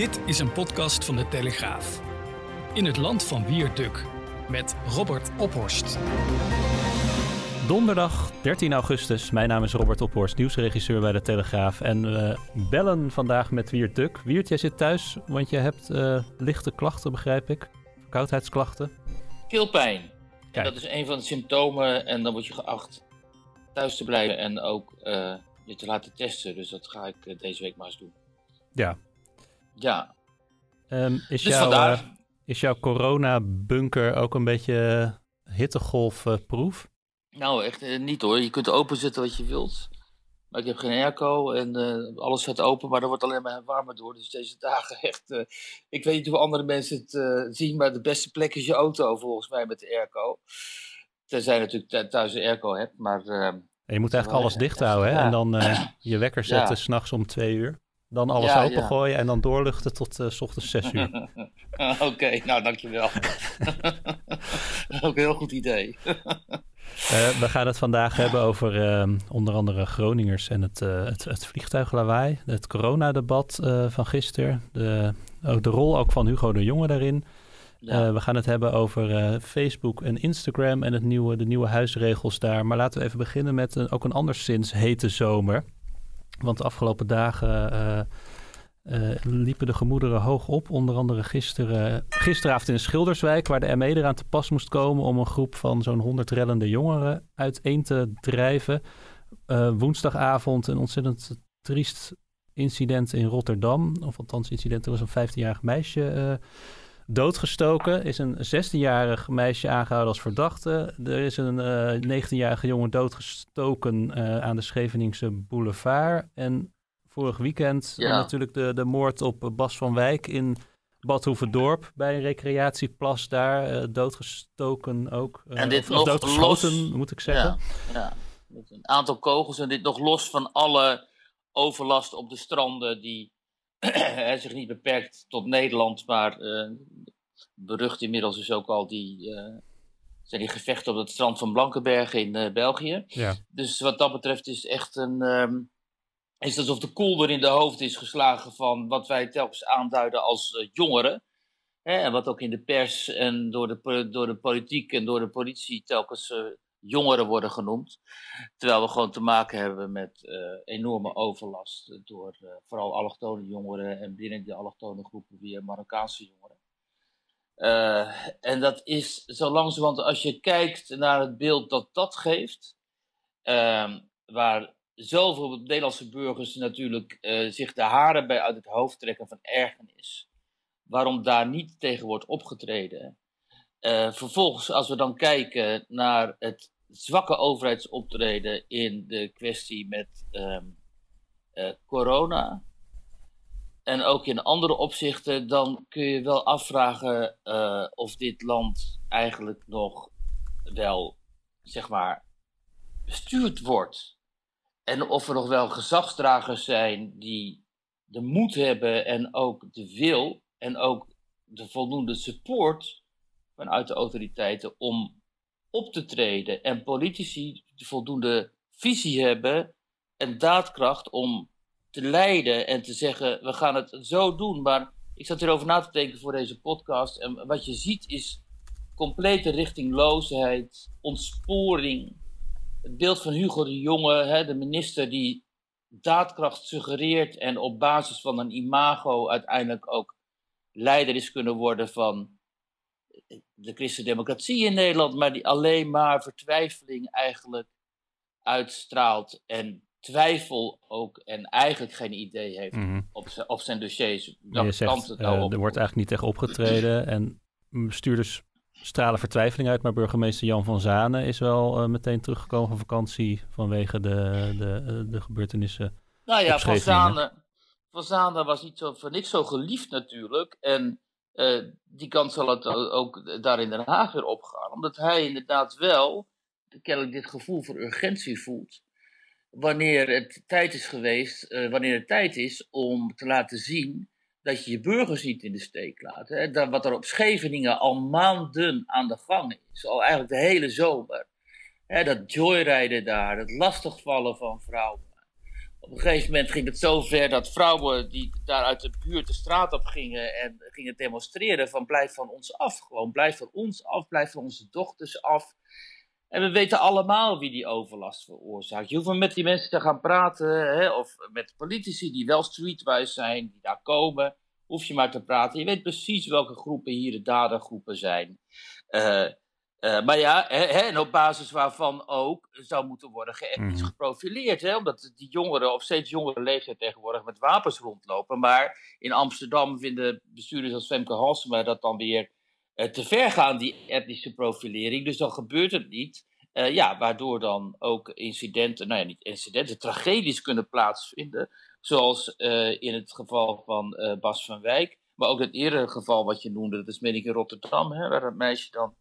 Dit is een podcast van de Telegraaf. In het land van Wierduk met Robert Ophorst. Donderdag 13 augustus. Mijn naam is Robert Ophorst, nieuwsregisseur bij de Telegraaf. En we bellen vandaag met Wiert Duk. Wiert, jij zit thuis, want je hebt uh, lichte klachten, begrijp ik. Verkoudheidsklachten. Keelpijn. En dat is een van de symptomen. En dan word je geacht thuis te blijven en ook uh, je te laten testen. Dus dat ga ik uh, deze week maar eens doen. Ja, ja. Um, is, dus jouw, uh, is jouw corona-bunker ook een beetje hittegolfproef? nou, echt uh, niet hoor. Je kunt openzetten wat je wilt. Maar ik heb geen airco en uh, alles staat open, maar er wordt alleen maar warmer door. Dus deze dagen echt... ik weet niet hoe andere mensen het zien, maar de beste plek is je auto volgens mij met de airco. Tenzij je natuurlijk thuis een airco hebt, maar... Ehm, en je moet eigenlijk alles dicht houden hè? Ja. en dan je wekker zetten ja. s'nachts om twee uur. Dan alles ja, opengooien ja. en dan doorluchten tot uh, s ochtends 6 uur. Oké, okay, nou dankjewel. Ook een heel goed idee. uh, we gaan het vandaag hebben over uh, onder andere Groningers en het, het, het vliegtuiglawaai. Het coronadebat van gisteren. De, ook de rol ook van Hugo de Jonge daarin. Ja. we gaan het hebben over Facebook en Instagram en het nieuwe, de nieuwe huisregels daar. Maar laten we even beginnen met een, ook een anderszins hete zomer. Want de afgelopen dagen uh, uh, liepen de gemoederen hoog op. Onder andere gisteren, gisteravond in Schilderswijk, waar de ME eraan te pas moest komen om een groep van zo'n 100 rellende jongeren uiteen te drijven. Uh, woensdagavond een ontzettend triest incident in Rotterdam. Of althans, incident, er was een 15-jarig meisje doodgestoken. Is een 16-jarig meisje aangehouden als verdachte. Er is een uh, eh, 19-jarige jongen doodgestoken uh, aan de Scheveningse boulevard. En vorig weekend ja. natuurlijk de, de moord op Bas van Wijk in Badhoevedorp bij een recreatieplas daar. Uh, doodgestoken ook. en dit nog doodgeschoten, los, moet ik zeggen. Ja, ja, met een aantal kogels en dit nog los van alle overlast op de stranden die zich niet beperkt tot Nederland, maar uh, berucht inmiddels is ook al die, uh, zijn die gevechten op het strand van Blankenberg in uh, België. Ja. Dus wat dat betreft is echt een. Um, is alsof de kolder in de hoofd is geslagen van wat wij telkens aanduiden als jongeren. Hè, en wat ook in de pers en door de, door de politiek en door de politie telkens jongeren worden genoemd. Terwijl we gewoon te maken hebben met uh, enorme overlast door uh, vooral allochtone jongeren en binnen die allochtone groepen weer Marokkaanse jongeren. Uh, en dat is zo langzamerhand, als je kijkt naar het beeld dat dat geeft, ehm, waar zoveel Nederlandse burgers natuurlijk zich de haren bij uit het hoofd trekken van ergernis, waarom daar niet tegen wordt opgetreden. Uh, vervolgens, als we dan kijken naar het zwakke overheidsoptreden in de kwestie met um, uh, corona. En ook in andere opzichten, dan kun je wel afvragen uh, of dit land eigenlijk nog wel, zeg maar, bestuurd wordt. En of er nog wel gezagsdragers zijn die de moed hebben en ook de wil en ook de voldoende support vanuit de autoriteiten om op te treden. En politici de voldoende visie hebben en daadkracht om te leiden en te zeggen: we gaan het zo doen. Maar ik zat erover na te denken voor deze podcast. En wat je ziet is complete richtingloosheid, ontsporing. Het beeld van Hugo de Jonge, hè, de minister die daadkracht suggereert en op basis van een imago uiteindelijk ook leider is kunnen worden van de christendemocratie in Nederland, maar die alleen maar vertwijfeling eigenlijk uitstraalt en twijfel ook en eigenlijk geen idee heeft Mhm. op, zijn, op zijn dossiers. Dat zegt, het nou eh, op. er wordt eigenlijk niet tegen opgetreden en bestuurders stralen vertwijfeling uit, maar burgemeester Jan van Zanen is wel meteen teruggekomen van vakantie vanwege de, de, de gebeurtenissen. Nou ja, van Zanen, van Zanen was niet zo, voor niks zo geliefd natuurlijk. En die kans zal het ook daar in Den Haag weer opgaan. Omdat hij inderdaad wel kennelijk dit gevoel voor urgentie voelt wanneer het tijd is geweest, uh, wanneer het tijd is om te laten zien dat je je burgers niet in de steek laat. Hè? Dat, wat er op Scheveningen al maanden aan de gang is, al eigenlijk de hele zomer. Hè, dat joyrijden daar, het lastigvallen van vrouwen. Op een gegeven moment ging het zo ver dat vrouwen die daar uit de buurt de straat op gingen en gingen demonstreren van blijf van ons af. Gewoon blijf van ons af, blijf van onze dochters af. En we weten allemaal wie die overlast veroorzaakt. Je hoeft maar met die mensen te gaan praten, hè, of met politici die wel streetwise zijn, die daar komen. Hoef je maar te praten. Je weet precies welke groepen hier de dadergroepen zijn. Uh, uh, maar ja, hè, en op basis waarvan ook zou moeten worden geëtnisch mhm. geprofileerd. Hè, omdat die jongeren, of steeds jongere leeftijd tegenwoordig, met wapens rondlopen. Maar in Amsterdam vinden bestuurders als Femke Halsema dat dan weer eh, te ver gaan, die etnische profilering. Dus dan gebeurt het niet. Uh, ja, waardoor dan ook incidenten, nou ja, niet incidenten, tragedies kunnen plaatsvinden. Zoals in het geval van Bas van Wijk. Maar ook het eerdere geval wat je noemde, dat is meen ik in Rotterdam, hè, waar dat meisje dan.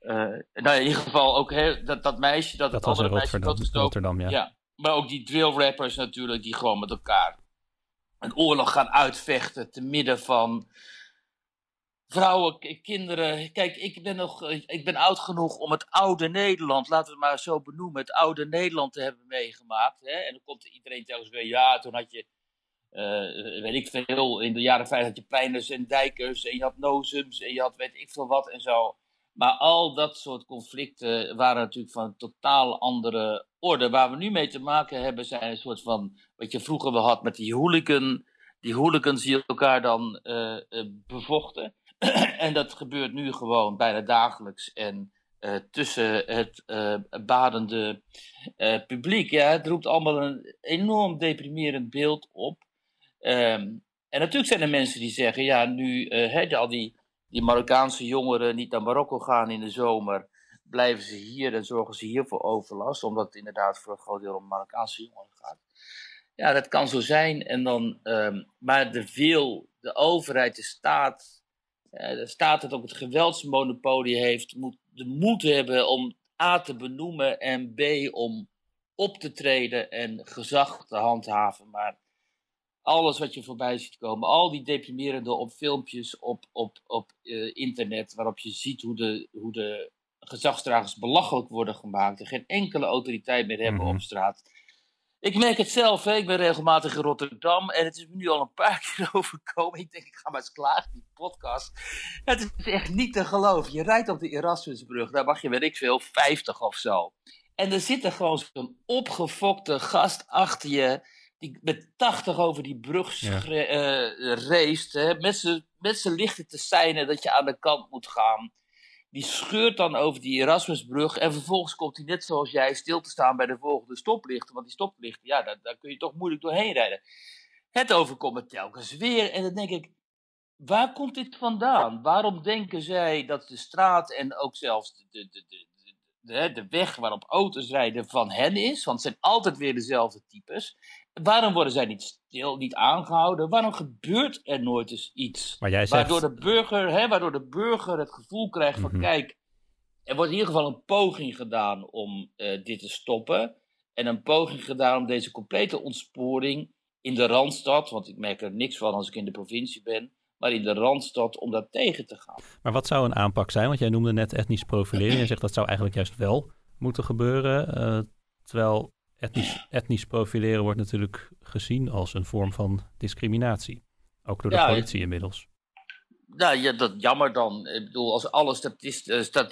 Nou ja, in ieder geval ook dat, dat meisje, dat, dat was in Rotterdam, Rotterdam ja. ja. Maar ook die drill rappers natuurlijk, die gewoon met elkaar een oorlog gaan uitvechten te midden van vrouwen, kinderen. Kijk, ik ben nog, eh, ik ben oud genoeg om het oude Nederland, laten we het maar zo benoemen, het oude Nederland te hebben meegemaakt. Hè? En dan komt iedereen telkens weer, ja, toen had je, uh, weet ik veel, in de jaren 50 had je Pijners en Dijkers en je had Nozums en je had weet ik veel wat en zo. Maar al dat soort conflicten waren natuurlijk van een totaal andere orde. Waar we nu mee te maken hebben zijn een soort van, wat je vroeger wel had met die hooligan, die hooligans die elkaar dan uh, bevochten. en dat gebeurt nu gewoon bijna dagelijks. En uh, tussen het badende publiek. Ja, het roept allemaal een enorm deprimerend beeld op. Um, en natuurlijk zijn er mensen die zeggen: ja, nu hè, al die, die Marokkaanse jongeren niet naar Marokko gaan in de zomer, blijven ze hier en zorgen ze hier voor overlast, omdat het inderdaad voor een groot deel om Marokkaanse jongeren gaat. Ja, dat kan zo zijn. En dan, um, maar de veel, de overheid, de staat, uh, de staat dat ook het geweldsmonopolie heeft, moet de moed hebben om A te benoemen en B om op te treden en gezag te handhaven. Maar alles wat je voorbij ziet komen, al die deprimerende op filmpjes op, op, op uh, internet, waarop je ziet hoe de, hoe de gezagsdragers belachelijk worden gemaakt en geen enkele autoriteit meer hebben mm -hmm. op straat. Ik merk het zelf, hè. ik ben regelmatig in Rotterdam en het is me nu al een paar keer overkomen. Ik denk, ik ga maar eens klaar, die podcast. Het is echt niet te geloven. Je rijdt op de Erasmusbrug, daar mag je, weet ik veel, 50 of zo. En er zit er gewoon zo'n opgefokte gast achter je, die met 80 over die brug ja. uh, race, met zijn lichten te seinen dat je aan de kant moet gaan. Die scheurt dan over die Erasmusbrug. En vervolgens komt hij net zoals jij stil te staan bij de volgende stoplichten. Want die stoplichten, ja, daar, daar kun je toch moeilijk doorheen rijden. Het overkomt me telkens weer. En dan denk ik, waar komt dit vandaan? Waarom denken zij dat de straat en ook zelfs de, de, de, de, de weg waarop auto's rijden van hen is? Want het zijn altijd weer dezelfde types. Waarom worden zij niet stil, niet aangehouden? Waarom gebeurt er nooit eens iets? Maar jij zegt... waardoor, de burger, hè, waardoor de burger het gevoel krijgt van: mm -hmm. kijk, er wordt in ieder geval een poging gedaan om uh, dit te stoppen. En een poging gedaan om deze complete ontsporing in de randstad, want ik merk er niks van als ik in de provincie ben, maar in de randstad om dat tegen te gaan. Maar wat zou een aanpak zijn? Want jij noemde net etnisch profileren. Je zegt dat zou eigenlijk juist wel moeten gebeuren. Uh, terwijl etnisch, etnisch profileren wordt natuurlijk gezien als een vorm van discriminatie. Ook door de ja, politie inmiddels. Nou ja, dat jammer dan. Ik bedoel, als alle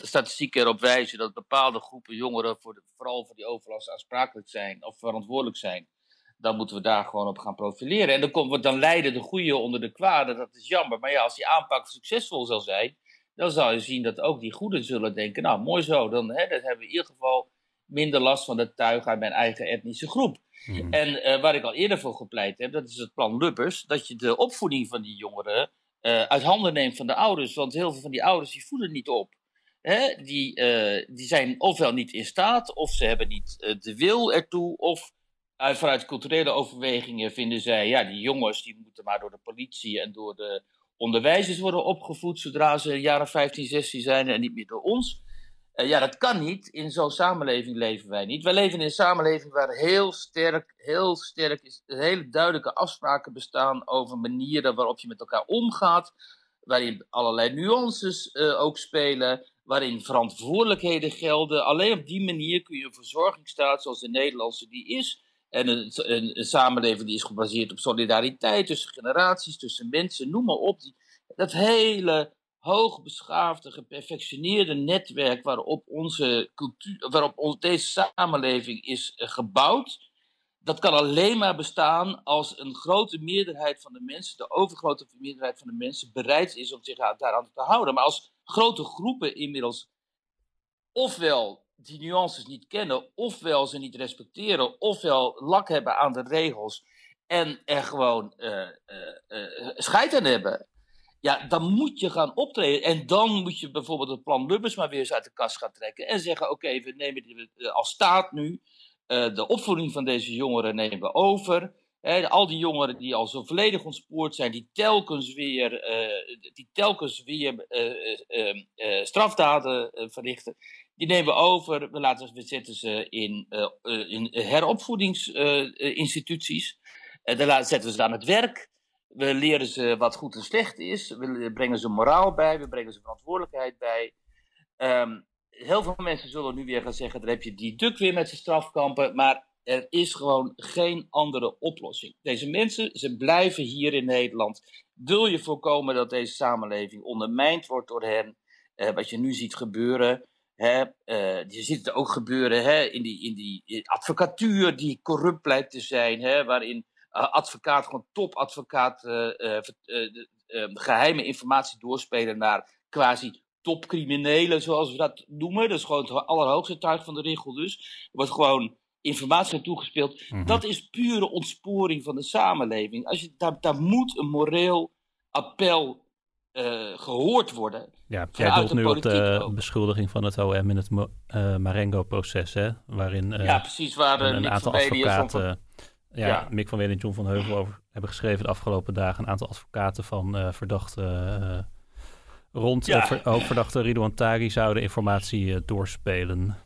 statistieken erop wijzen dat bepaalde groepen jongeren voor de, vooral voor die overlast aansprakelijk zijn of verantwoordelijk zijn, dan moeten we daar gewoon op gaan profileren. En dan, komt, dan lijden de goede onder de kwade, dat is jammer. Maar ja, als die aanpak succesvol zal zijn, dan zal je zien dat ook die goeden zullen denken, nou mooi zo, dan, hè, dan hebben we in ieder geval minder last van het tuig uit mijn eigen etnische groep. Mm. En uh, waar ik al eerder voor gepleit heb, dat is het plan Lubbers, dat je de opvoeding van die jongeren uh, uit handen neemt van de ouders. Want heel veel van die ouders die voeden niet op. hè, die, die zijn ofwel niet in staat, of ze hebben niet de wil ertoe, of vanuit culturele overwegingen vinden zij, ja, die jongens die moeten maar door de politie en door de onderwijzers worden opgevoed zodra ze jaren 15, 16 zijn en niet meer door ons. Uh, ja, dat kan niet. In zo'n samenleving leven wij niet. Wij leven in een samenleving waar heel sterk, heel sterk is, hele duidelijke afspraken bestaan over manieren waarop je met elkaar omgaat, waarin allerlei nuances uh, ook spelen, waarin verantwoordelijkheden gelden. Alleen op die manier kun je een verzorgingsstaat zoals de Nederlandse die is, en een, een, een, samenleving die is gebaseerd op solidariteit tussen generaties, tussen mensen, noem maar op. Die, dat hele hoogbeschaafde, geperfectioneerde netwerk waarop, onze cultuur, waarop ons, deze samenleving is eh, gebouwd. Dat kan alleen maar bestaan als een grote meerderheid van de mensen, de overgrote meerderheid van de mensen, bereid is om zich daaraan te houden. Maar als grote groepen inmiddels ofwel die nuances niet kennen, ofwel ze niet respecteren, ofwel lak hebben aan de regels en er gewoon uh, scheid aan hebben, ja, dan moet je gaan optreden. En dan moet je bijvoorbeeld het plan Lubbers maar weer eens uit de kast gaan trekken en zeggen: oké, we nemen die, als staat nu de opvoeding van deze jongeren nemen we over. al die jongeren die al zo volledig ontspoord zijn, die telkens weer, die telkens weer strafdaden verrichten, die nemen we over. We, laten, we zetten ze in, uh, in heropvoedingsinstituties. Uh, daar zetten we ze aan het werk. We leren ze wat goed en slecht is. We brengen ze moraal bij. We brengen ze verantwoordelijkheid bij. Um, heel veel mensen zullen nu weer gaan zeggen: dan heb je die duk weer met zijn strafkampen. Maar er is gewoon geen andere oplossing. Deze mensen, ze blijven hier in Nederland. Wil je voorkomen dat deze samenleving ondermijnd wordt door hen? Uh, wat je nu ziet gebeuren. Hè, uh, je ziet het ook gebeuren hè, in, die, in die advocatuur die corrupt blijkt te zijn, hè, waarin advocaat, gewoon topadvocaat, uh, geheime informatie doorspelen naar quasi topcriminelen, zoals we dat noemen. Dat is gewoon het allerhoogste tuig van de regel dus. Er wordt gewoon informatie toegespeeld. Mm -hmm. Dat is pure ontsporing van de samenleving. Als je, daar, daar moet een moreel appel uh, gehoord worden. Ja, jij doelt nu op de beschuldiging van het OM in het uh, Marengo-proces, hè? Waarin uh, ja, precies, waar een, een aantal advocaten, van... ja, ja, Mick van Weer en John van Heuvel over hebben geschreven de afgelopen dagen, een aantal advocaten van verdachten rond ja. hoofdverdachte Ridouan Taghi zouden informatie doorspelen.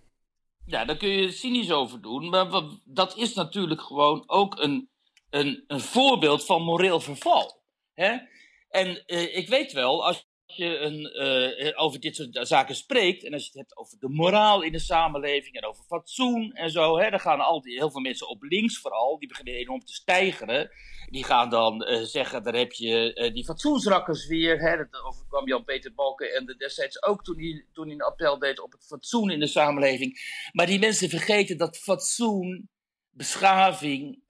Ja, daar kun je cynisch over doen, maar dat is natuurlijk gewoon ook een, een, een voorbeeld van moreel verval. Hè? En ik weet wel, als je een, uh, over dit soort zaken spreekt, en als je het hebt over de moraal in de samenleving en over fatsoen en zo, hè, dan gaan al die, heel veel mensen op links vooral, die beginnen enorm te stijgeren. Die gaan dan uh, zeggen, daar heb je die fatsoensrakkers weer, hè, dat overkwam Jan-Peter Balken en de destijds ook toen toen hij een appel deed op het fatsoen in de samenleving. Maar die mensen vergeten dat fatsoen, beschaving,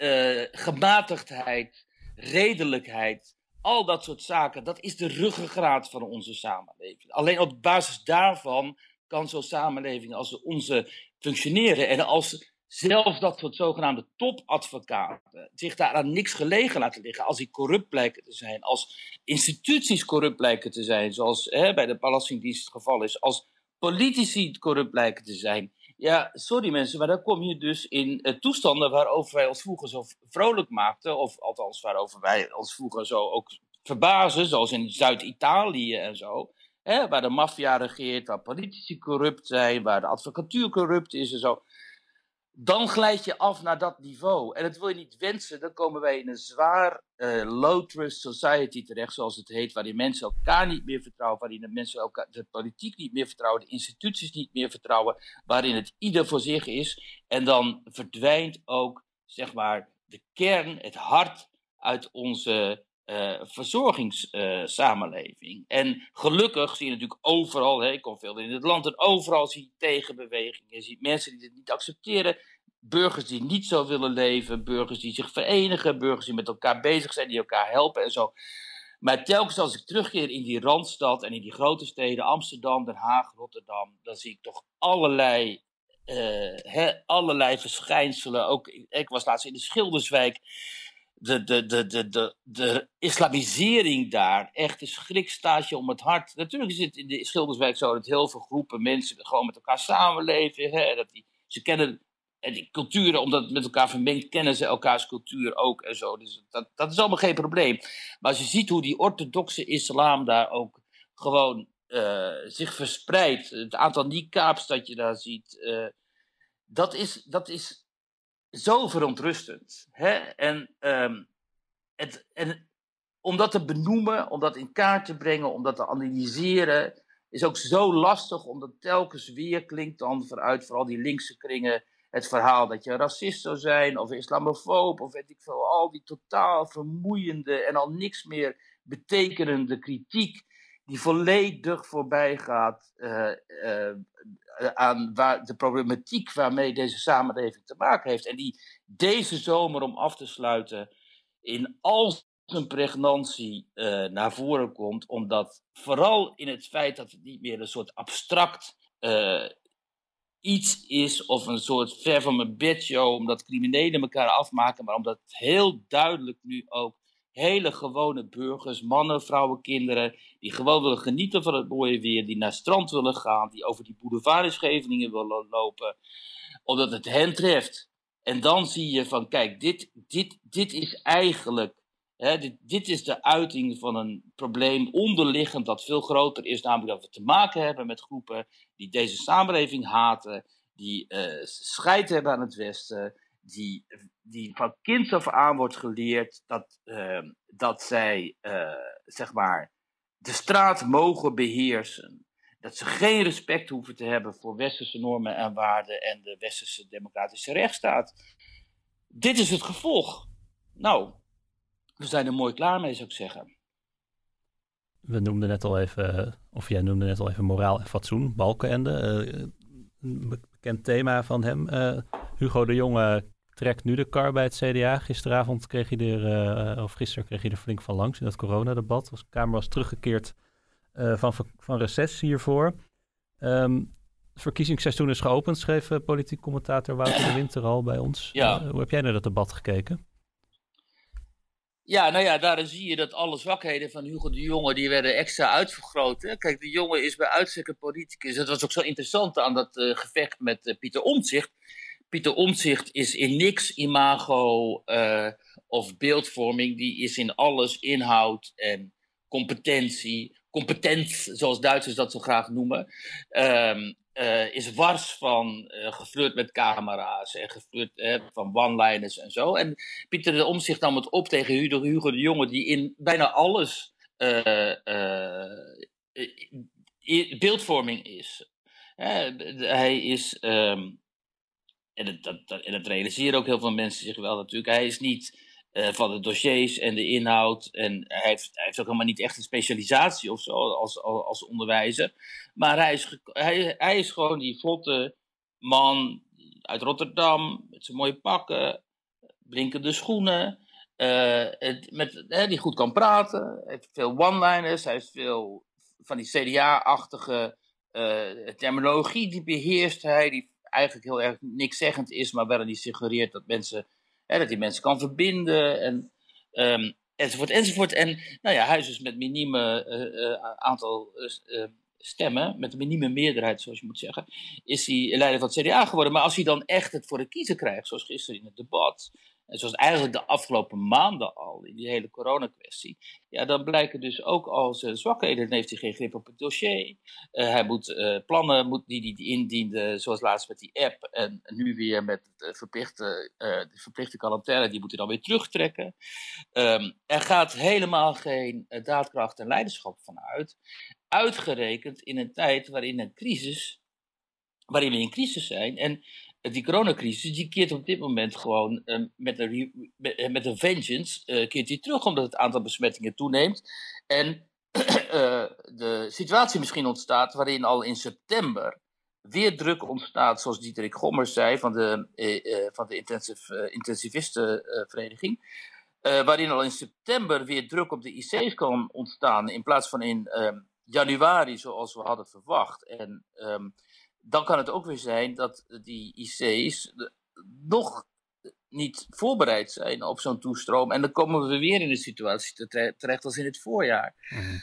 gematigdheid, redelijkheid, al dat soort zaken, dat is de ruggengraat van onze samenleving. Alleen op basis daarvan kan zo'n samenleving als onze functioneren. En als zelfs dat soort zogenaamde topadvocaten zich daar aan niks gelegen laten liggen, als die corrupt blijken te zijn, als instituties corrupt blijken te zijn, zoals hè, bij de Belastingdienst het geval is, als politici corrupt blijken te zijn, ja, sorry mensen, maar dan kom je dus in uh, toestanden waarover wij ons vroeger zo vrolijk maakten, of althans waarover wij ons vroeger zo ook verbazen, zoals in Zuid-Italië en zo. Hè, waar de maffia regeert, waar politici corrupt zijn, waar de advocatuur corrupt is en zo dan glijd je af naar dat niveau. En dat wil je niet wensen. Dan komen wij in een zwaar uh, low trust society terecht, zoals het heet, waarin mensen elkaar niet meer vertrouwen, waarin de mensen elkaar, de politiek niet meer vertrouwen, de instituties niet meer vertrouwen, waarin het ieder voor zich is. En dan verdwijnt ook, zeg maar, de kern, het hart uit onze uh, verzorgingssamenleving. En gelukkig zie je natuurlijk overal, hè, ik kom veel in het land, en overal zie je tegenbewegingen. Je ziet mensen die dit niet accepteren, burgers die niet zo willen leven, burgers die zich verenigen, burgers die met elkaar bezig zijn, die elkaar helpen en zo. Maar telkens als ik terugkeer in die randstad en in die grote steden, Amsterdam, Den Haag, Rotterdam, dan zie ik toch allerlei, uh, allerlei verschijnselen. Ook, ik was laatst in de Schilderswijk de, de, de, de, de, de islamisering daar echt een schrikstaatje om het hart. Natuurlijk is het in de Schilderswijk zo dat heel veel groepen mensen gewoon met elkaar samenleven. Hè, dat die, ze kennen en die culturen, omdat het met elkaar vermengt, kennen ze elkaars cultuur ook en zo. Dus dat, dat is allemaal geen probleem. Maar als je ziet hoe die orthodoxe islam daar ook gewoon uh, zich verspreidt, het aantal niqabs dat je daar ziet, uh, dat, is, dat is zo verontrustend. Hè? En, um, het, en om dat te benoemen, om dat in kaart te brengen, om dat te analyseren, is ook zo lastig, omdat telkens weer klinkt dan vanuit vooral die linkse kringen het verhaal dat je racist zou zijn of islamofoob of weet ik veel, al die totaal vermoeiende en al niks meer betekenende kritiek die volledig voorbij gaat uh, uh, aan waar, de problematiek waarmee deze samenleving te maken heeft. En die deze zomer, om af te sluiten, in al zijn pregnantie uh, naar voren komt, omdat vooral in het feit dat het niet meer een soort abstract iets is of een soort ver van mijn bedshow, omdat criminelen elkaar afmaken, maar omdat het heel duidelijk nu ook hele gewone burgers, mannen, vrouwen, kinderen, die gewoon willen genieten van het mooie weer, die naar het strand willen gaan, die over die boulevard willen lopen, omdat het hen treft. En dan zie je van, kijk, dit, dit, dit is eigenlijk dit, dit, is de uiting van een probleem onderliggend dat veel groter is, namelijk dat we te maken hebben met groepen die deze samenleving haten, die uh, scheid hebben aan het Westen, die, die van kinds af aan wordt geleerd dat, uh, dat zij uh, zeg maar de straat mogen beheersen. Dat ze geen respect hoeven te hebben voor westerse normen en waarden en de westerse democratische rechtsstaat. Dit is het gevolg. Nou, we zijn er mooi klaar mee, zou ik zeggen. We noemden net al even, of jij noemde net al even moraal en fatsoen, Balkenende. Uh, een bekend thema van hem. Uh, Hugo de Jonge trekt nu de kar bij het CDA. Gisteravond kreeg hij er, uh, of gisteren kreeg hij er flink van langs in dat coronadebat. De Kamer was teruggekeerd van, van reces hiervoor. Um, het verkiezingsseizoen is geopend, schreef politiek commentator Wouter de Winter al bij ons. Ja. hoe heb jij naar dat debat gekeken? Ja, nou ja, daarin zie je dat alle zwakheden van Hugo de Jonge, die werden extra uitvergroot. Kijk, de jongen is bij uitstek een politicus. Dat was ook zo interessant aan dat uh, gevecht met uh, Pieter Omtzigt. Pieter Omtzigt is in niks imago uh, of beeldvorming. Die is in alles inhoud en competentie. Competent, zoals Duitsers dat zo graag noemen. Um, uh, is wars van uh, geflirt met camera's en geflirt van one-liners en zo. En Pieter de Omzicht nam het op tegen Hugo, de Jonge, die in bijna alles beeldvorming is. hij is, um, en, dat, dat, en dat realiseren ook heel veel mensen zich wel natuurlijk, hij is niet uh, van de dossiers en de inhoud. En hij heeft, hij heeft ook helemaal niet echt een specialisatie of zo als, als, onderwijzer. Maar hij is, hij, hij is gewoon die vlotte man uit Rotterdam, met zijn mooie pakken, blinkende schoenen. Het, met, hè, die goed kan praten. Hij heeft veel one-liners. Hij heeft veel van die CDA-achtige uh, terminologie. Die beheerst hij. Die eigenlijk heel erg niks zeggend is, maar wel die suggereert dat mensen Hè, dat hij mensen kan verbinden en, um, enzovoort enzovoort. En nou ja, hij is met minieme uh, uh, aantal uh, stemmen, met een minieme meerderheid zoals je moet zeggen, is hij leider van het CDA geworden. Maar als hij dan echt het voor de kiezer krijgt, zoals gisteren in het debat, en zoals eigenlijk de afgelopen maanden al in die hele coronakwestie, ja, dan blijken dus ook al zijn zwakheden. Dan heeft hij geen grip op het dossier. Uh, hij moet uh, plannen moet, die hij die indiende, zoals laatst met die app, en nu weer met de verplichte, uh, de verplichte quarantaine, die moet hij dan weer terugtrekken. Um, er gaat helemaal geen daadkracht en leiderschap vanuit. Uitgerekend in een tijd waarin een crisis, waarin we in crisis zijn. En die coronacrisis, die keert op dit moment gewoon met, een, met, een vengeance, uh, keert die terug omdat het aantal besmettingen toeneemt. En de situatie misschien ontstaat waarin al in september weer druk ontstaat, zoals Dieterik Gommers zei van de, van de intensive, intensivistenvereniging. waarin al in september weer druk op de IC's kan ontstaan in plaats van in ehm, januari zoals we hadden verwacht. En um, dan kan het ook weer zijn dat die IC's nog niet voorbereid zijn op zo'n toestroom. En dan komen we weer in de situatie terecht als in het voorjaar. Mhm.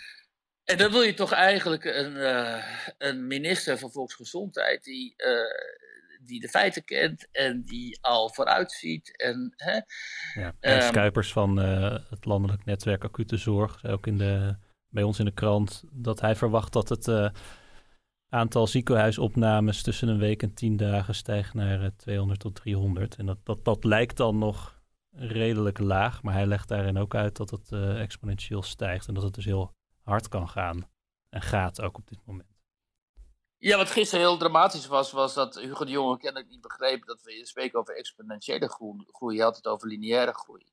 En dan wil je toch eigenlijk een, uh, een minister van Volksgezondheid die, uh, die de feiten kent en die al vooruitziet. En, hè, ja, um, Kuipers van uh, het Landelijk Netwerk Acute Zorg, ook in de, bij ons in de krant, dat hij verwacht dat het aantal ziekenhuisopnames tussen een week en tien dagen stijgt naar 200 tot 300. En dat, dat, dat lijkt dan nog redelijk laag, maar hij legt daarin ook uit dat het exponentieel stijgt en dat het dus heel hard kan gaan. En gaat ook op dit moment. Ja, wat gisteren heel dramatisch was, was dat Hugo de Jonge kennelijk niet begreep dat we spreken over exponentiële groei. Je had het over lineaire groei.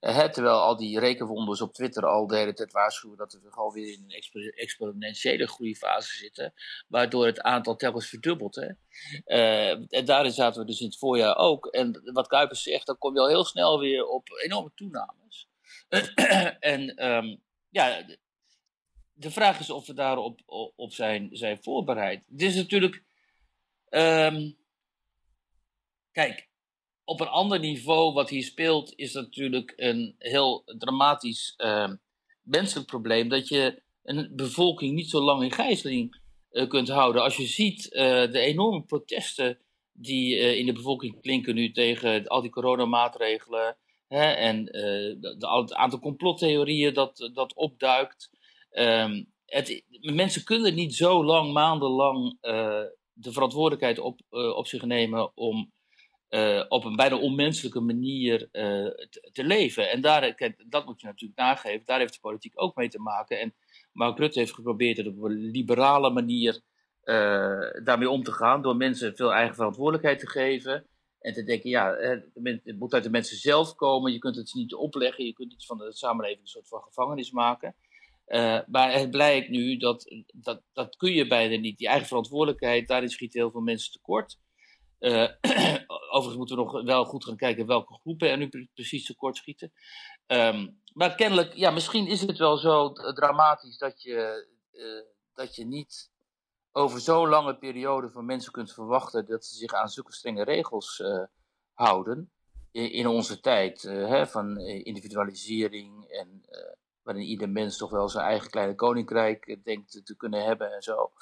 Terwijl al die rekenwonders op Twitter al de hele waarschuwen dat we gewoon weer in een exponentiële groeifase zitten, waardoor het aantal telkens verdubbelt. Hè. Uh, en daarin zaten we dus in het voorjaar ook. En wat Kuipers zegt, dan kom je al heel snel weer op enorme toenames. en um, ja, de vraag is of we daarop op zijn, zijn voorbereid. Het is natuurlijk. Um, kijk, op een ander niveau wat hier speelt, is natuurlijk een heel dramatisch um, menselijk probleem. Dat je een bevolking niet zo lang in gijzeling uh, kunt houden. Als je ziet uh, de enorme protesten die uh, in de bevolking klinken nu tegen al die coronamaatregelen. Hè, en het aantal complottheorieën dat, dat opduikt. Um, het, mensen kunnen niet zo lang, maandenlang, uh, de verantwoordelijkheid op, uh, op zich nemen om uh, op een bijna onmenselijke manier te, te, leven. En daar, dat moet je natuurlijk nageven. Daar heeft de politiek ook mee te maken. En Mark Rutte heeft geprobeerd het op een liberale manier daarmee om te gaan. Door mensen veel eigen verantwoordelijkheid te geven. En te denken, ja, het moet uit de mensen zelf komen. Je kunt het niet opleggen. Je kunt iets van de samenleving een soort van gevangenis maken. Maar het blijkt nu dat, dat dat kun je bijna niet. Die eigen verantwoordelijkheid, daarin schieten heel veel mensen tekort. Uh, overigens moeten we nog wel goed gaan kijken welke groepen er nu precies tekort schieten. Um, maar kennelijk, ja, misschien is het wel zo dramatisch dat je, uh, dat je niet over zo'n lange periode van mensen kunt verwachten dat ze zich aan zulke strenge regels houden. In, in, onze tijd hè, van individualisering en waarin ieder mens toch wel zijn eigen kleine koninkrijk eh, denkt te kunnen hebben en zo.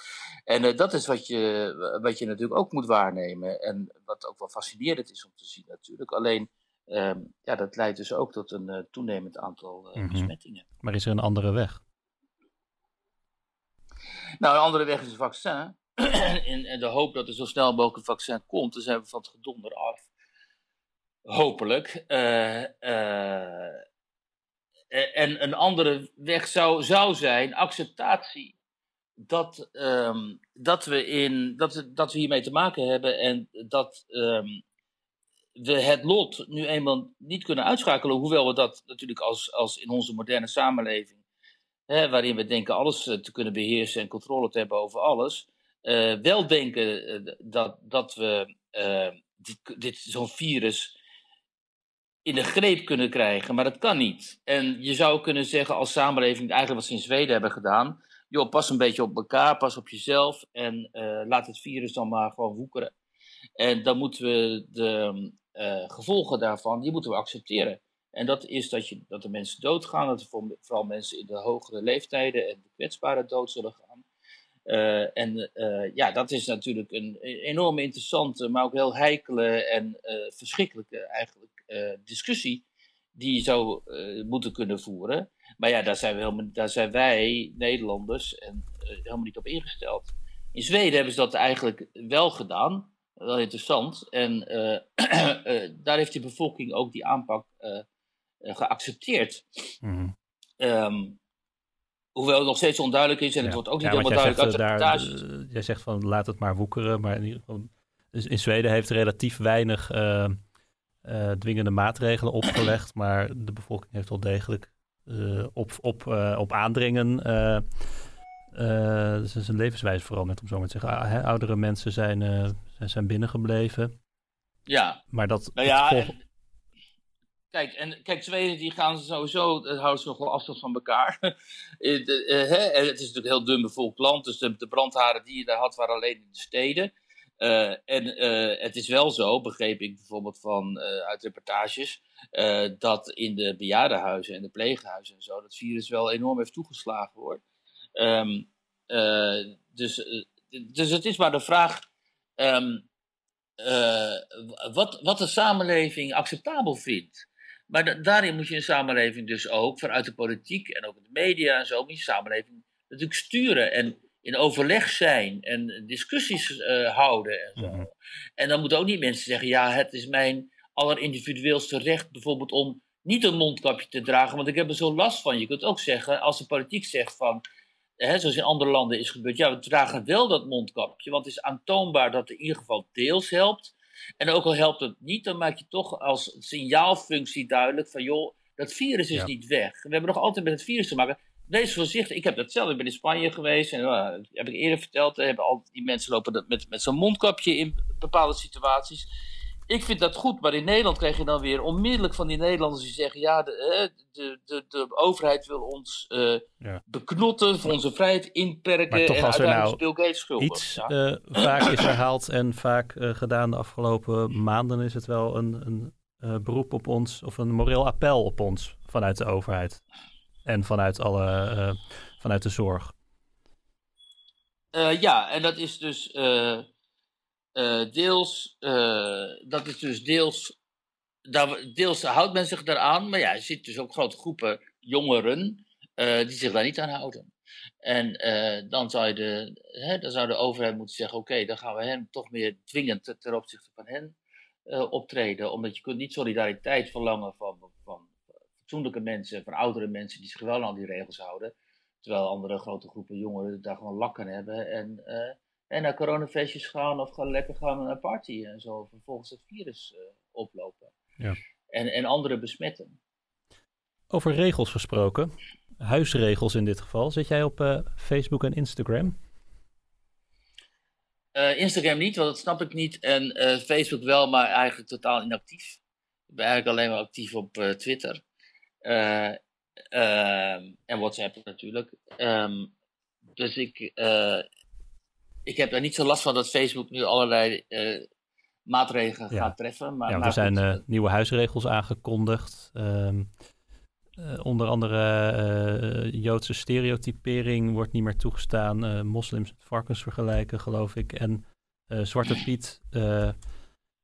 En uh, dat is wat je, wat je natuurlijk ook moet waarnemen. En wat ook wel fascinerend is om te zien natuurlijk. Alleen, um, ja, dat leidt dus ook tot een uh, toenemend aantal uh, besmettingen. Maar is er een andere weg? Nou, een andere weg is een vaccin. in, in de hoop dat er zo snel mogelijk een vaccin komt, dan zijn we van het gedonder af. Hopelijk. Eh, en een andere weg zou, zou zijn acceptatie dat, um, dat, we in, dat, dat we hiermee te maken hebben en dat um, we het lot nu eenmaal niet kunnen uitschakelen, hoewel we dat natuurlijk als, als in onze moderne samenleving, hè, waarin we denken alles eh, te kunnen beheersen en controle te hebben over alles, uh, wel denken dat, dat we uh, dit, dit zo'n virus in de greep kunnen krijgen, maar dat kan niet. En je zou kunnen zeggen als samenleving, eigenlijk wat ze in Zweden hebben gedaan, joh, pas een beetje op elkaar, pas op jezelf en uh, laat het virus dan maar gewoon woekeren. En dan moeten we de uh, gevolgen daarvan, die moeten we accepteren. En dat is dat, je, dat de mensen doodgaan, dat vooral mensen in de hogere leeftijden en de kwetsbare dood zullen gaan. Uh, en ja, dat is natuurlijk een enorm interessante, maar ook heel heikele en verschrikkelijke eigenlijk discussie die je zou uh, moeten kunnen voeren. Maar ja, daar zijn, we helemaal, daar zijn wij, Nederlanders, en, uh, helemaal niet op ingesteld. In Zweden hebben ze dat eigenlijk wel gedaan. Wel interessant. En daar heeft de bevolking ook die aanpak geaccepteerd. Mm um, hoewel het nog steeds onduidelijk is en ja. het wordt ook niet ja, helemaal duidelijk uit daar, Jij zegt van laat het maar woekeren, maar in, ieder geval, dus in Zweden heeft relatief weinig uh, dwingende maatregelen opgelegd, maar de bevolking heeft wel degelijk uh, op, op, uh, op aandringen dus zijn levenswijze veranderd, om zo maar te zeggen. Ah, oudere mensen zijn, zijn, zijn binnengebleven. Ja. Maar dat... Nou ja, en, kijk, en, kijk, Zweden die gaan sowieso, houden ze nog wel afstand van elkaar. de, hè, het is natuurlijk een heel dun bevolkt land, dus de, de brandharen die je daar had waren alleen in de steden. En het is wel zo, begreep ik bijvoorbeeld van, uit reportages, dat in de bejaardenhuizen en de pleeghuizen en zo, dat virus wel enorm heeft toegeslagen wordt. Ehm, dus, dus het is maar de vraag ehm, wat, wat de samenleving acceptabel vindt. Maar daarin moet je een samenleving dus ook vanuit de politiek en ook de media en zo, moet je samenleving natuurlijk sturen en in overleg zijn en discussies uh, houden en zo. Mhm. En dan moeten ook niet mensen zeggen, ja, het is mijn allerindividueelste recht bijvoorbeeld om niet een mondkapje te dragen, want ik heb er zo last van. Je kunt ook zeggen, als de politiek zegt van, hè, zoals in andere landen is gebeurd, ja, we dragen wel dat mondkapje, want het is aantoonbaar dat het in ieder geval deels helpt. En ook al helpt het niet, dan maak je toch als signaalfunctie duidelijk van joh, dat virus is niet weg. We hebben nog altijd met het virus te maken. Wees voorzichtig. Ik heb dat zelf. Ik ben in Spanje geweest. En uh, heb ik eerder verteld. Hebben al die mensen lopen met, met zo'n mondkapje in bepaalde situaties. Ik vind dat goed. Maar in Nederland krijg je dan weer onmiddellijk van die Nederlanders die zeggen: ja, de, de, de, de overheid wil ons uh, ja. beknotten, voor onze vrijheid inperken. Maar toch, en als er nou Bill Gates schuldig. iets uh, vaak is herhaald en vaak gedaan de afgelopen maanden, is het wel een, een beroep op ons of een moreel appel op ons vanuit de overheid. En vanuit, alle, uh, vanuit de zorg. Uh, ja, en dat is dus uh, deels, dat is dus deels, daar, deels houdt men zich daaraan, maar ja, je ziet dus ook grote groepen jongeren die zich daar niet aan houden. En dan, zou je de, hè, dan zou de overheid moeten zeggen, oké, dan gaan we hen toch meer dwingend ten opzichte van hen optreden, omdat je kunt niet solidariteit verlangen van fatsoenlijke mensen, van oudere mensen die zich wel aan die regels houden. Terwijl andere grote groepen jongeren daar gewoon lakken hebben en, uh, en naar coronafeestjes gaan of gaan lekker gaan naar een party en zo. Vervolgens het virus uh, oplopen. Ja. En, en anderen besmetten. Over regels gesproken, huisregels in dit geval. Zit jij op uh, Facebook en Instagram? Instagram niet, want dat snap ik niet. En Facebook wel, maar eigenlijk totaal inactief. Ik ben eigenlijk alleen maar actief op Twitter. Uh, en WhatsApp natuurlijk. Um, dus ik, uh, ik heb er niet zo last van dat Facebook nu allerlei uh, maatregelen ja. gaat treffen. Maar, ja, er zijn nieuwe huisregels aangekondigd. Um, onder andere Joodse stereotypering wordt niet meer toegestaan. moslims met varkens vergelijken, geloof ik. En Zwarte Piet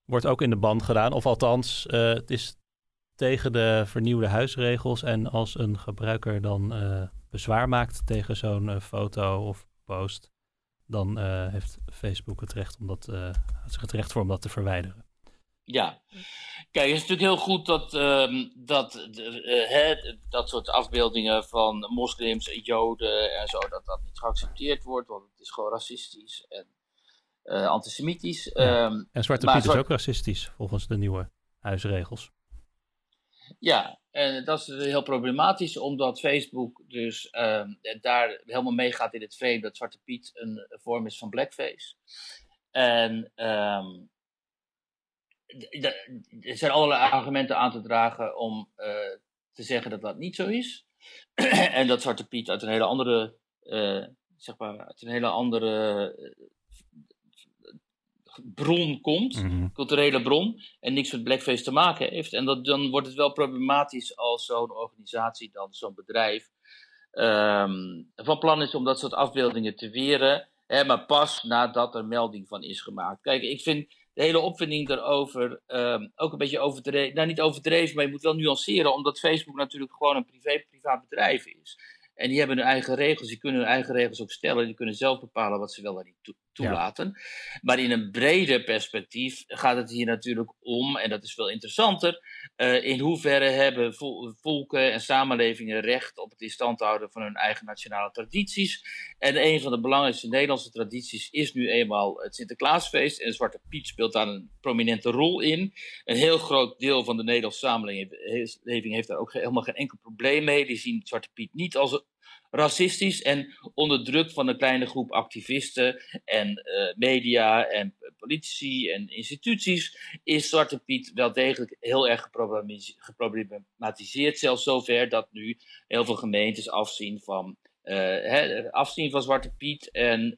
wordt ook in de band gedaan. Of althans, het is tegen de vernieuwde huisregels. En als een gebruiker dan uh, bezwaar maakt tegen zo'n uh, foto of post, dan uh, heeft Facebook het recht om dat, zich het recht voor om dat te verwijderen. Ja, kijk, het is natuurlijk heel goed dat, uh, dat, uh, dat soort afbeeldingen van moslims en joden en zo, dat dat niet geaccepteerd wordt, want het is gewoon racistisch en antisemitisch. Ja. Um, en Zwarte Piet is ook racistisch, volgens de nieuwe huisregels. Ja, en dat is heel problematisch, omdat Facebook dus uh, daar helemaal meegaat in het frame dat Zwarte Piet een vorm is van blackface. En um, er zijn allerlei argumenten aan te dragen om uh, te zeggen dat dat niet zo is. en dat Zwarte Piet uit een hele andere, uh, zeg maar, uit een hele andere bron komt, mhm. culturele bron, en niks met blackface te maken heeft. En dat, dan wordt het wel problematisch als zo'n organisatie, dan zo'n bedrijf, um, van plan is om dat soort afbeeldingen te weren, hè, maar pas nadat er melding van is gemaakt. Kijk, ik vind de hele opwinding daarover um, ook een beetje overdreven, nou niet overdreven, maar je moet wel nuanceren, omdat Facebook natuurlijk gewoon een privé, privaat bedrijf is. En die hebben hun eigen regels, die kunnen hun eigen regels ook stellen. Die kunnen zelf bepalen wat ze wel en niet toelaten. Maar in een breder perspectief gaat het hier natuurlijk om, en dat is veel interessanter, uh, in hoeverre hebben volken en samenlevingen recht op het in stand houden van hun eigen nationale tradities. En een van de belangrijkste Nederlandse tradities is nu eenmaal het Sinterklaasfeest. En Zwarte Piet speelt daar een prominente rol in. Een heel groot deel van de Nederlandse samenleving heeft daar ook helemaal geen enkel probleem mee. Die zien Zwarte Piet niet als racistisch en onder druk van een kleine groep activisten en uh, media en politici en instituties is Zwarte Piet wel degelijk heel erg geproblematiseerd. Zelfs zover dat nu heel veel gemeentes afzien van hè, afzien van Zwarte Piet en,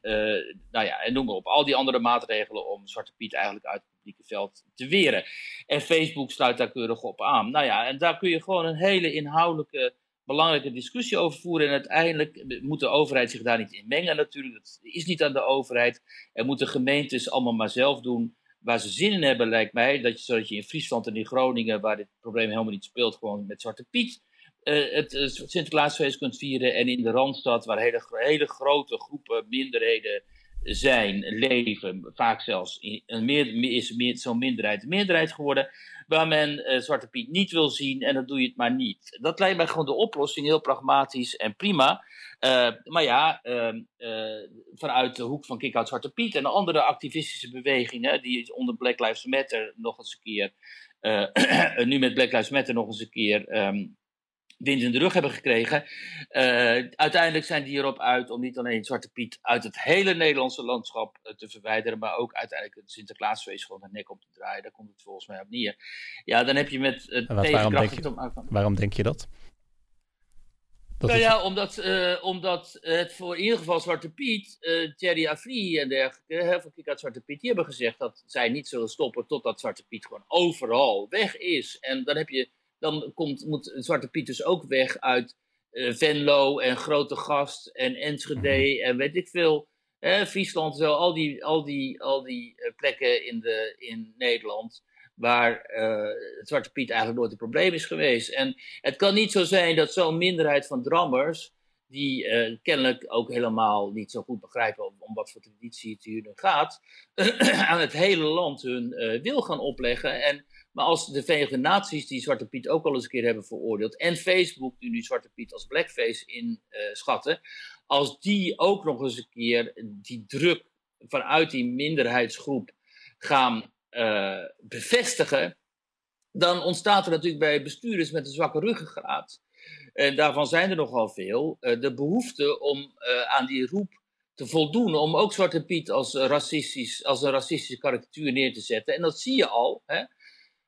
nou ja, en noem maar op. Al die andere maatregelen om Zwarte Piet eigenlijk uit het publieke veld te weren. En Facebook sluit daar keurig op aan. Nou ja, en daar kun je gewoon een hele inhoudelijke belangrijke discussie over voeren. En uiteindelijk moet de overheid zich daar niet in mengen natuurlijk. Dat is niet aan de overheid. Er moeten gemeentes allemaal maar zelf doen waar ze zin in hebben, lijkt mij. Dat je, zodat je in Friesland en in Groningen, waar dit probleem helemaal niet speelt, gewoon met Zwarte Piet uh, het uh, Sinterklaasfeest kunt vieren. En in de Randstad, waar hele, hele grote groepen minderheden zijn, leven, vaak zelfs meer, is meer, zo'n minderheid een meerderheid geworden waar men uh, Zwarte Piet niet wil zien en dan doe je het maar niet. Dat lijkt mij gewoon de oplossing, heel pragmatisch en prima. Uh, maar ja, uh, vanuit de hoek van Kick Out Zwarte Piet en andere activistische bewegingen, die onder Black Lives Matter nog eens een keer, nu met Black Lives Matter nog eens een keer um, wind in de rug hebben gekregen. Uh, uiteindelijk zijn die erop uit om niet alleen Zwarte Piet uit het hele Nederlandse landschap uh, te verwijderen, maar ook uiteindelijk het Sinterklaasfeest gewoon de nek op te draaien. Daar komt het volgens mij op neer. Ja, dan heb je met uh, wat, waarom, denk je, waarom denk je dat? dat nou ja, omdat, omdat het voor in ieder geval Zwarte Piet, Thierry Afri en dergelijke, heel veel uit Zwarte Piet, die hebben gezegd dat zij niet zullen stoppen totdat Zwarte Piet gewoon overal weg is. En dan heb je dan komt, moet Zwarte Piet dus ook weg uit uh, Venlo en Grote Gast en Enschede mhm. en weet ik veel. Eh, Friesland, zo, al die, al die, al die uh, plekken in, de, in Nederland waar uh, Zwarte Piet eigenlijk nooit een probleem is geweest. En het kan niet zo zijn dat zo'n minderheid van drammers, die uh, kennelijk ook helemaal niet zo goed begrijpen om, om wat voor traditie het hier nu gaat, aan het hele land hun uh, wil gaan opleggen. En maar als de Verenigde Naties, die Zwarte Piet ook al eens een keer hebben veroordeeld, en Facebook, die nu Zwarte Piet als blackface inschatten, als die ook nog eens een keer die druk vanuit die minderheidsgroep gaan uh, bevestigen, dan ontstaat er natuurlijk bij bestuurders met een zwakke ruggengraat, en daarvan zijn er nogal veel, uh, de behoefte om aan die roep te voldoen, om ook Zwarte Piet als, racistisch, als een racistische karikatuur neer te zetten. En dat zie je al. Hè?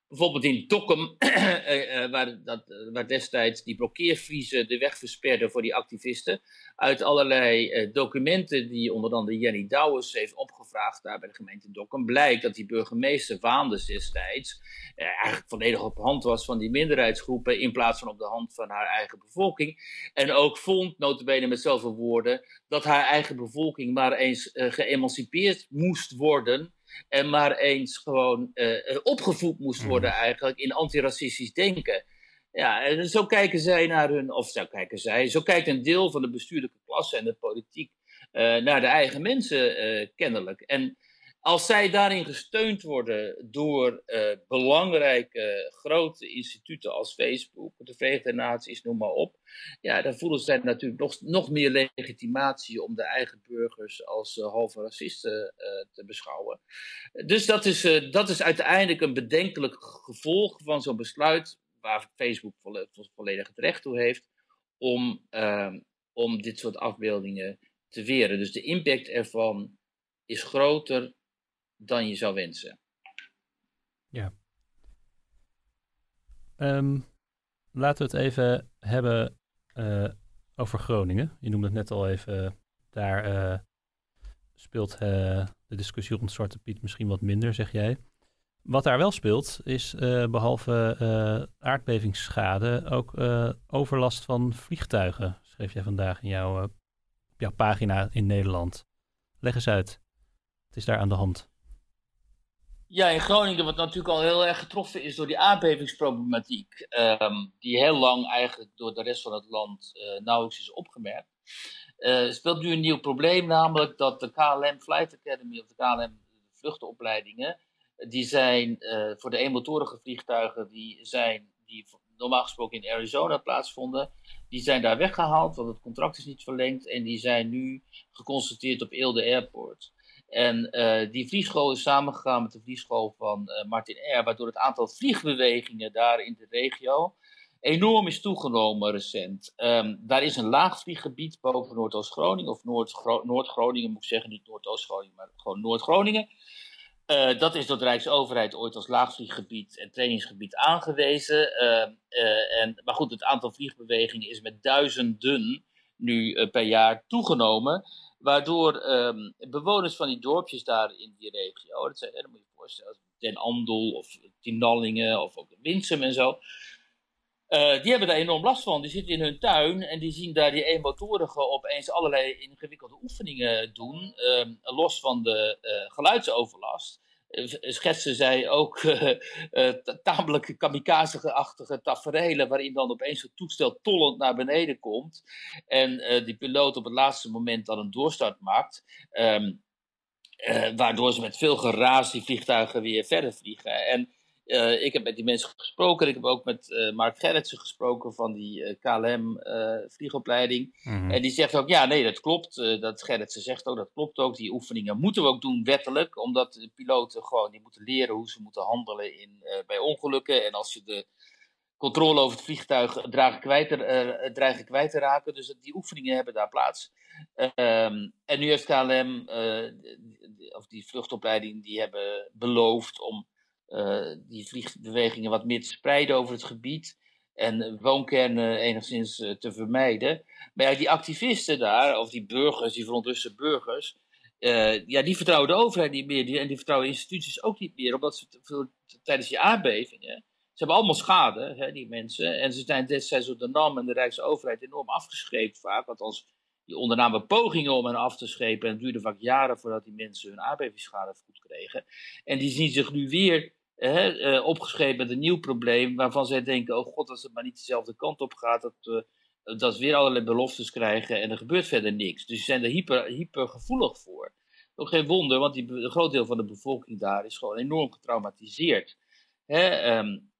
Bijvoorbeeld in Dokkum, eh, eh, waar, dat, waar destijds die blokkeervriezen de weg versperden voor die activisten, uit allerlei documenten die onder andere Jenny Douwes heeft opgevraagd daar bij de gemeente Dokkum, blijkt dat die burgemeester waande destijds eigenlijk volledig op hand was van die minderheidsgroepen in plaats van op de hand van haar eigen bevolking. En ook vond, notabene met zoveel woorden, dat haar eigen bevolking maar eens geëmancipeerd moest worden en maar eens gewoon uh, opgevoed moest mhm. worden eigenlijk in antiracistisch denken. Ja, en zo kijken zij naar hun, of zo kijken zij, zo kijkt een deel van de bestuurlijke klasse en de politiek uh, naar de eigen mensen uh, kennelijk. En als zij daarin gesteund worden door uh, belangrijke grote instituten als Facebook, de Verenigde Naties, noem maar op, ja, dan voelen zij natuurlijk nog, nog meer legitimatie om de eigen burgers als uh, halve racisten uh, te beschouwen. Dus dat is, dat is uiteindelijk een bedenkelijk gevolg van zo'n besluit, waar Facebook volledig het recht toe heeft, om, ehm, om dit soort afbeeldingen te weren. Dus de impact ervan is groter dan je zou wensen. Ja. Um, laten we het even hebben uh, over Groningen. Je noemde het net al even. Daar uh, speelt uh, de discussie rond Zwarte Piet misschien wat minder, zeg jij. Wat daar wel speelt, is behalve aardbevingsschade ook overlast van vliegtuigen, schreef jij vandaag in jouw, jouw pagina in Nederland. Leg eens uit. Wat is daar aan de hand? Ja, in Groningen, wat natuurlijk al heel erg getroffen is door die aardbevingsproblematiek, um, die heel lang eigenlijk door de rest van het land uh, nauwelijks is opgemerkt, uh, speelt nu een nieuw probleem, namelijk dat de KLM Flight Academy of de KLM vluchtenopleidingen, die zijn voor de eenmotorige vliegtuigen die, zijn, die normaal gesproken in Arizona plaatsvonden, die zijn daar weggehaald, want het contract is niet verlengd en die zijn nu geconstateerd op Eelde Airport. En uh, die vliegschool is samengegaan met de vliegschool van uh, Martin Air, waardoor het aantal vliegbewegingen daar in de regio enorm is toegenomen recent. Um, daar is een laagvlieggebied boven Noordoost-Groningen, of Noord-Groningen moet ik zeggen, niet Noordoost-Groningen, maar gewoon Noord-Groningen. Uh, dat is door de Rijksoverheid ooit als laagvlieggebied en trainingsgebied aangewezen. Uh, en, maar goed, het aantal vliegbewegingen is met duizenden nu per jaar toegenomen. Waardoor ehm, bewoners van die dorpjes daar in die regio, dat, zijn, moet je voorstellen, Den Andel of Tinallingen of ook Winsum en zo. Uh, die hebben daar enorm last van. Die zitten in hun tuin en die zien daar die eenmotorigen opeens allerlei ingewikkelde oefeningen doen. Uh, los van de uh, geluidsoverlast. Eh, schetsen zij ook tamelijk kamikaze-achtige taferelen. waarin dan opeens het toestel tollend naar beneden komt. En die piloot op het laatste moment dan een doorstart maakt. Um, waardoor ze met veel geraas die vliegtuigen weer verder vliegen. En uh, ik heb met die mensen gesproken. Ik heb ook met uh, Mark Gerritsen gesproken van die uh, KLM vliegopleiding. Mm-hmm. En die zegt ook, ja, nee, dat klopt. dat Gerritsen zegt ook, dat klopt ook. Die oefeningen moeten we ook doen wettelijk. Omdat de piloten gewoon, die moeten leren hoe ze moeten handelen in, bij ongelukken. En als je de controle over het vliegtuig dragen kwijt, dreigen kwijt te raken. Dus die oefeningen hebben daar plaats. Um, en nu heeft KLM, of die vluchtopleiding, die hebben beloofd om die vliegbewegingen wat meer te spreiden over het gebied en woonkernen enigszins uh, te vermijden. Maar ja, die activisten daar, of die burgers, die verontruste burgers, uh, ja, die vertrouwen de overheid niet meer en die vertrouwen instituties ook niet meer, omdat ze tijdens die aardbevingen, ze hebben allemaal schade, hè, die mensen, en ze zijn destijds door de NAM en de Rijksoverheid enorm afgescheept vaak, althans die ondernamen pogingen om hen af te schepen. En het duurde vaak jaren voordat die mensen hun aardbevingsschade goed kregen. En die zien zich nu weer hè, uh, opgeschreven met een nieuw probleem. Waarvan zij denken: oh god, als het maar niet dezelfde kant op gaat. Dat, dat ze weer allerlei beloftes krijgen en er gebeurt verder niks. Dus ze zijn er hyper, hyper gevoelig voor. Ook geen wonder, want die, een groot deel van de bevolking daar is gewoon enorm getraumatiseerd. Hè, um,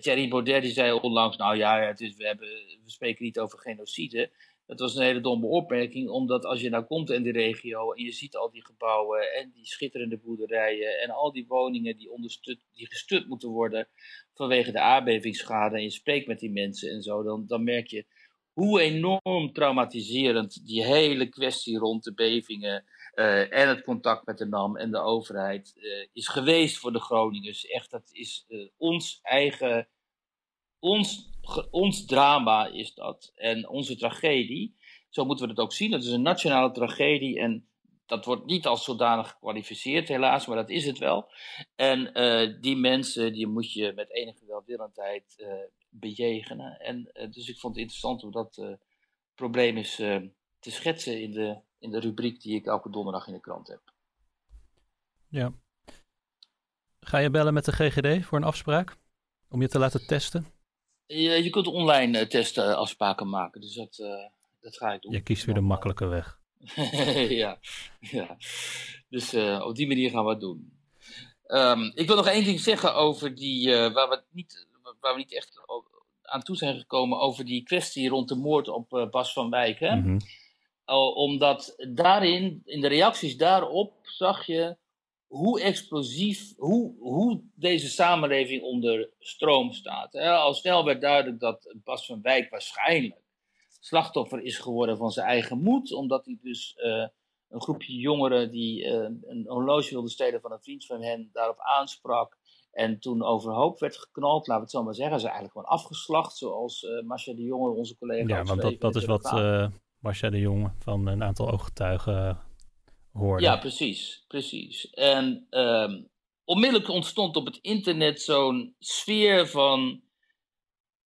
Thierry Baudet die zei onlangs: Nou ja, het is, we, hebben, we spreken niet over genocide. Het was een hele domme opmerking, omdat als je nou komt in die regio en je ziet al die gebouwen en die schitterende boerderijen en al die woningen die, onderstut, die gestut moeten worden vanwege de aardbevingsschade en je spreekt met die mensen en zo, dan, dan merk je hoe enorm traumatiserend die hele kwestie rond de bevingen uh, en het contact met de NAM en de overheid uh, is geweest voor de Groningers. Echt, dat is uh, ons eigen, ons ons drama is dat. En onze tragedie. Zo moeten we het ook zien. Het is een nationale tragedie. En dat wordt niet als zodanig gekwalificeerd, helaas, maar dat is het wel. En uh, die mensen, die moet je met enige welwillendheid uh, bejegenen. En uh, dus ik vond het interessant om dat probleem eens te schetsen in de, in de rubriek die ik elke donderdag in de krant heb. Ja. Ga je bellen met de GGD voor een afspraak? Om je te laten testen? Je, je kunt online uh, testen afspraken maken, dus dat, uh, dat ga ik doen. Je kiest weer de makkelijke weg. ja, ja, dus op die manier gaan we het doen. Um, ik wil nog één ding zeggen over die, waar, we niet, waar we niet echt aan toe zijn gekomen, over die kwestie rond de moord op Bas van Wijk. Hè? Mm -hmm. omdat daarin, in de reacties daarop, zag je hoe explosief, hoe, hoe deze samenleving onder stroom staat. Al snel werd duidelijk dat Bas van Wijk waarschijnlijk slachtoffer is geworden van zijn eigen moed, omdat hij dus uh, een groepje jongeren die uh, een horloge wilde stelen van een vriend van hen daarop aansprak. En toen overhoop werd geknald, laten we het zo maar zeggen. Ze eigenlijk gewoon afgeslacht, zoals uh, Marcia de Jonge, onze collega. Ja, want dat, dat is wat uh, Marcia de Jonge van een aantal ooggetuigen ja, precies, precies. En um, onmiddellijk ontstond op het internet zo'n sfeer van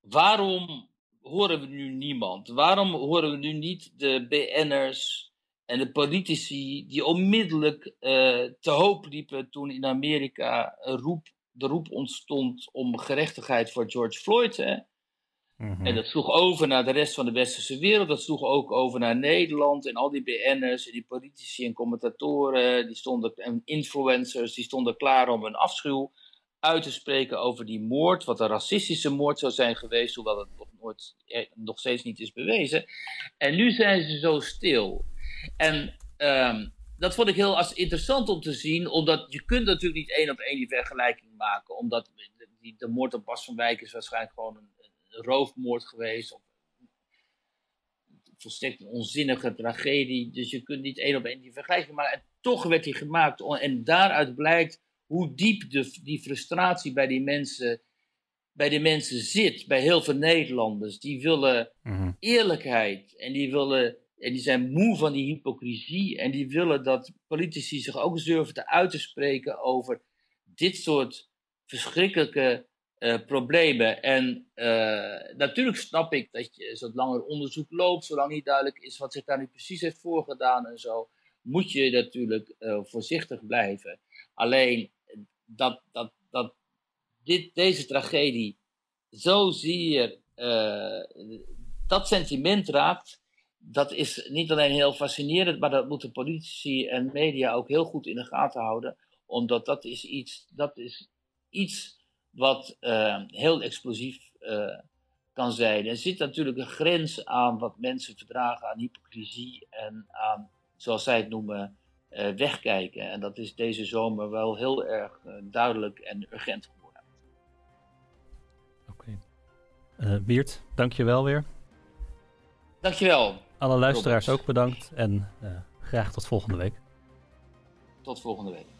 waarom horen we nu niemand? Waarom horen we nu niet de BN'ers en de politici die onmiddellijk uh, te hoop liepen toen in Amerika roep, de roep ontstond om gerechtigheid voor George Floyd? Hè? Mhm. En dat sloeg over naar de rest van de westerse wereld. Dat sloeg ook over naar Nederland. En al die BN'ers en die politici en commentatoren die stonden, en influencers die stonden klaar om hun afschuw uit te spreken over die moord. Wat een racistische moord zou zijn geweest, hoewel het nog, nooit, eh, nog steeds niet is bewezen. En nu zijn ze zo stil. En um, dat vond ik heel interessant om te zien, omdat je kunt natuurlijk niet één op één die vergelijking maken. Omdat die, de moord op Bas van Wijk is waarschijnlijk gewoon roofmoord geweest. Of volstrekt een onzinnige tragedie. Dus je kunt niet één op één die vergelijking maken. En toch werd die gemaakt. En daaruit blijkt hoe diep de, die frustratie bij die mensen bij de mensen zit, bij heel veel Nederlanders. Die willen Mhm. eerlijkheid en die willen en die zijn moe van die hypocrisie en die willen dat politici zich ook durven te uit te spreken over dit soort verschrikkelijke eh, problemen. En eh, natuurlijk snap ik dat je zolang langer onderzoek loopt, zolang niet duidelijk is wat zich daar nu precies heeft voorgedaan en zo, moet je natuurlijk eh, voorzichtig blijven. Alleen dat, dat, dat dit, deze tragedie zozeer uh, dat sentiment raakt, dat is niet alleen heel fascinerend, maar dat moeten politici en media ook heel goed in de gaten houden. Omdat dat is iets, dat is iets wat uh, heel explosief uh, kan zijn. Er zit natuurlijk een grens aan wat mensen verdragen aan hypocrisie en aan, zoals zij het noemen, uh, wegkijken. En dat is deze zomer wel heel erg duidelijk en urgent geworden. Oké. Okay. Je wel weer. Dankjewel. Alle luisteraars Robert. ook bedankt en graag tot volgende week. Tot volgende week.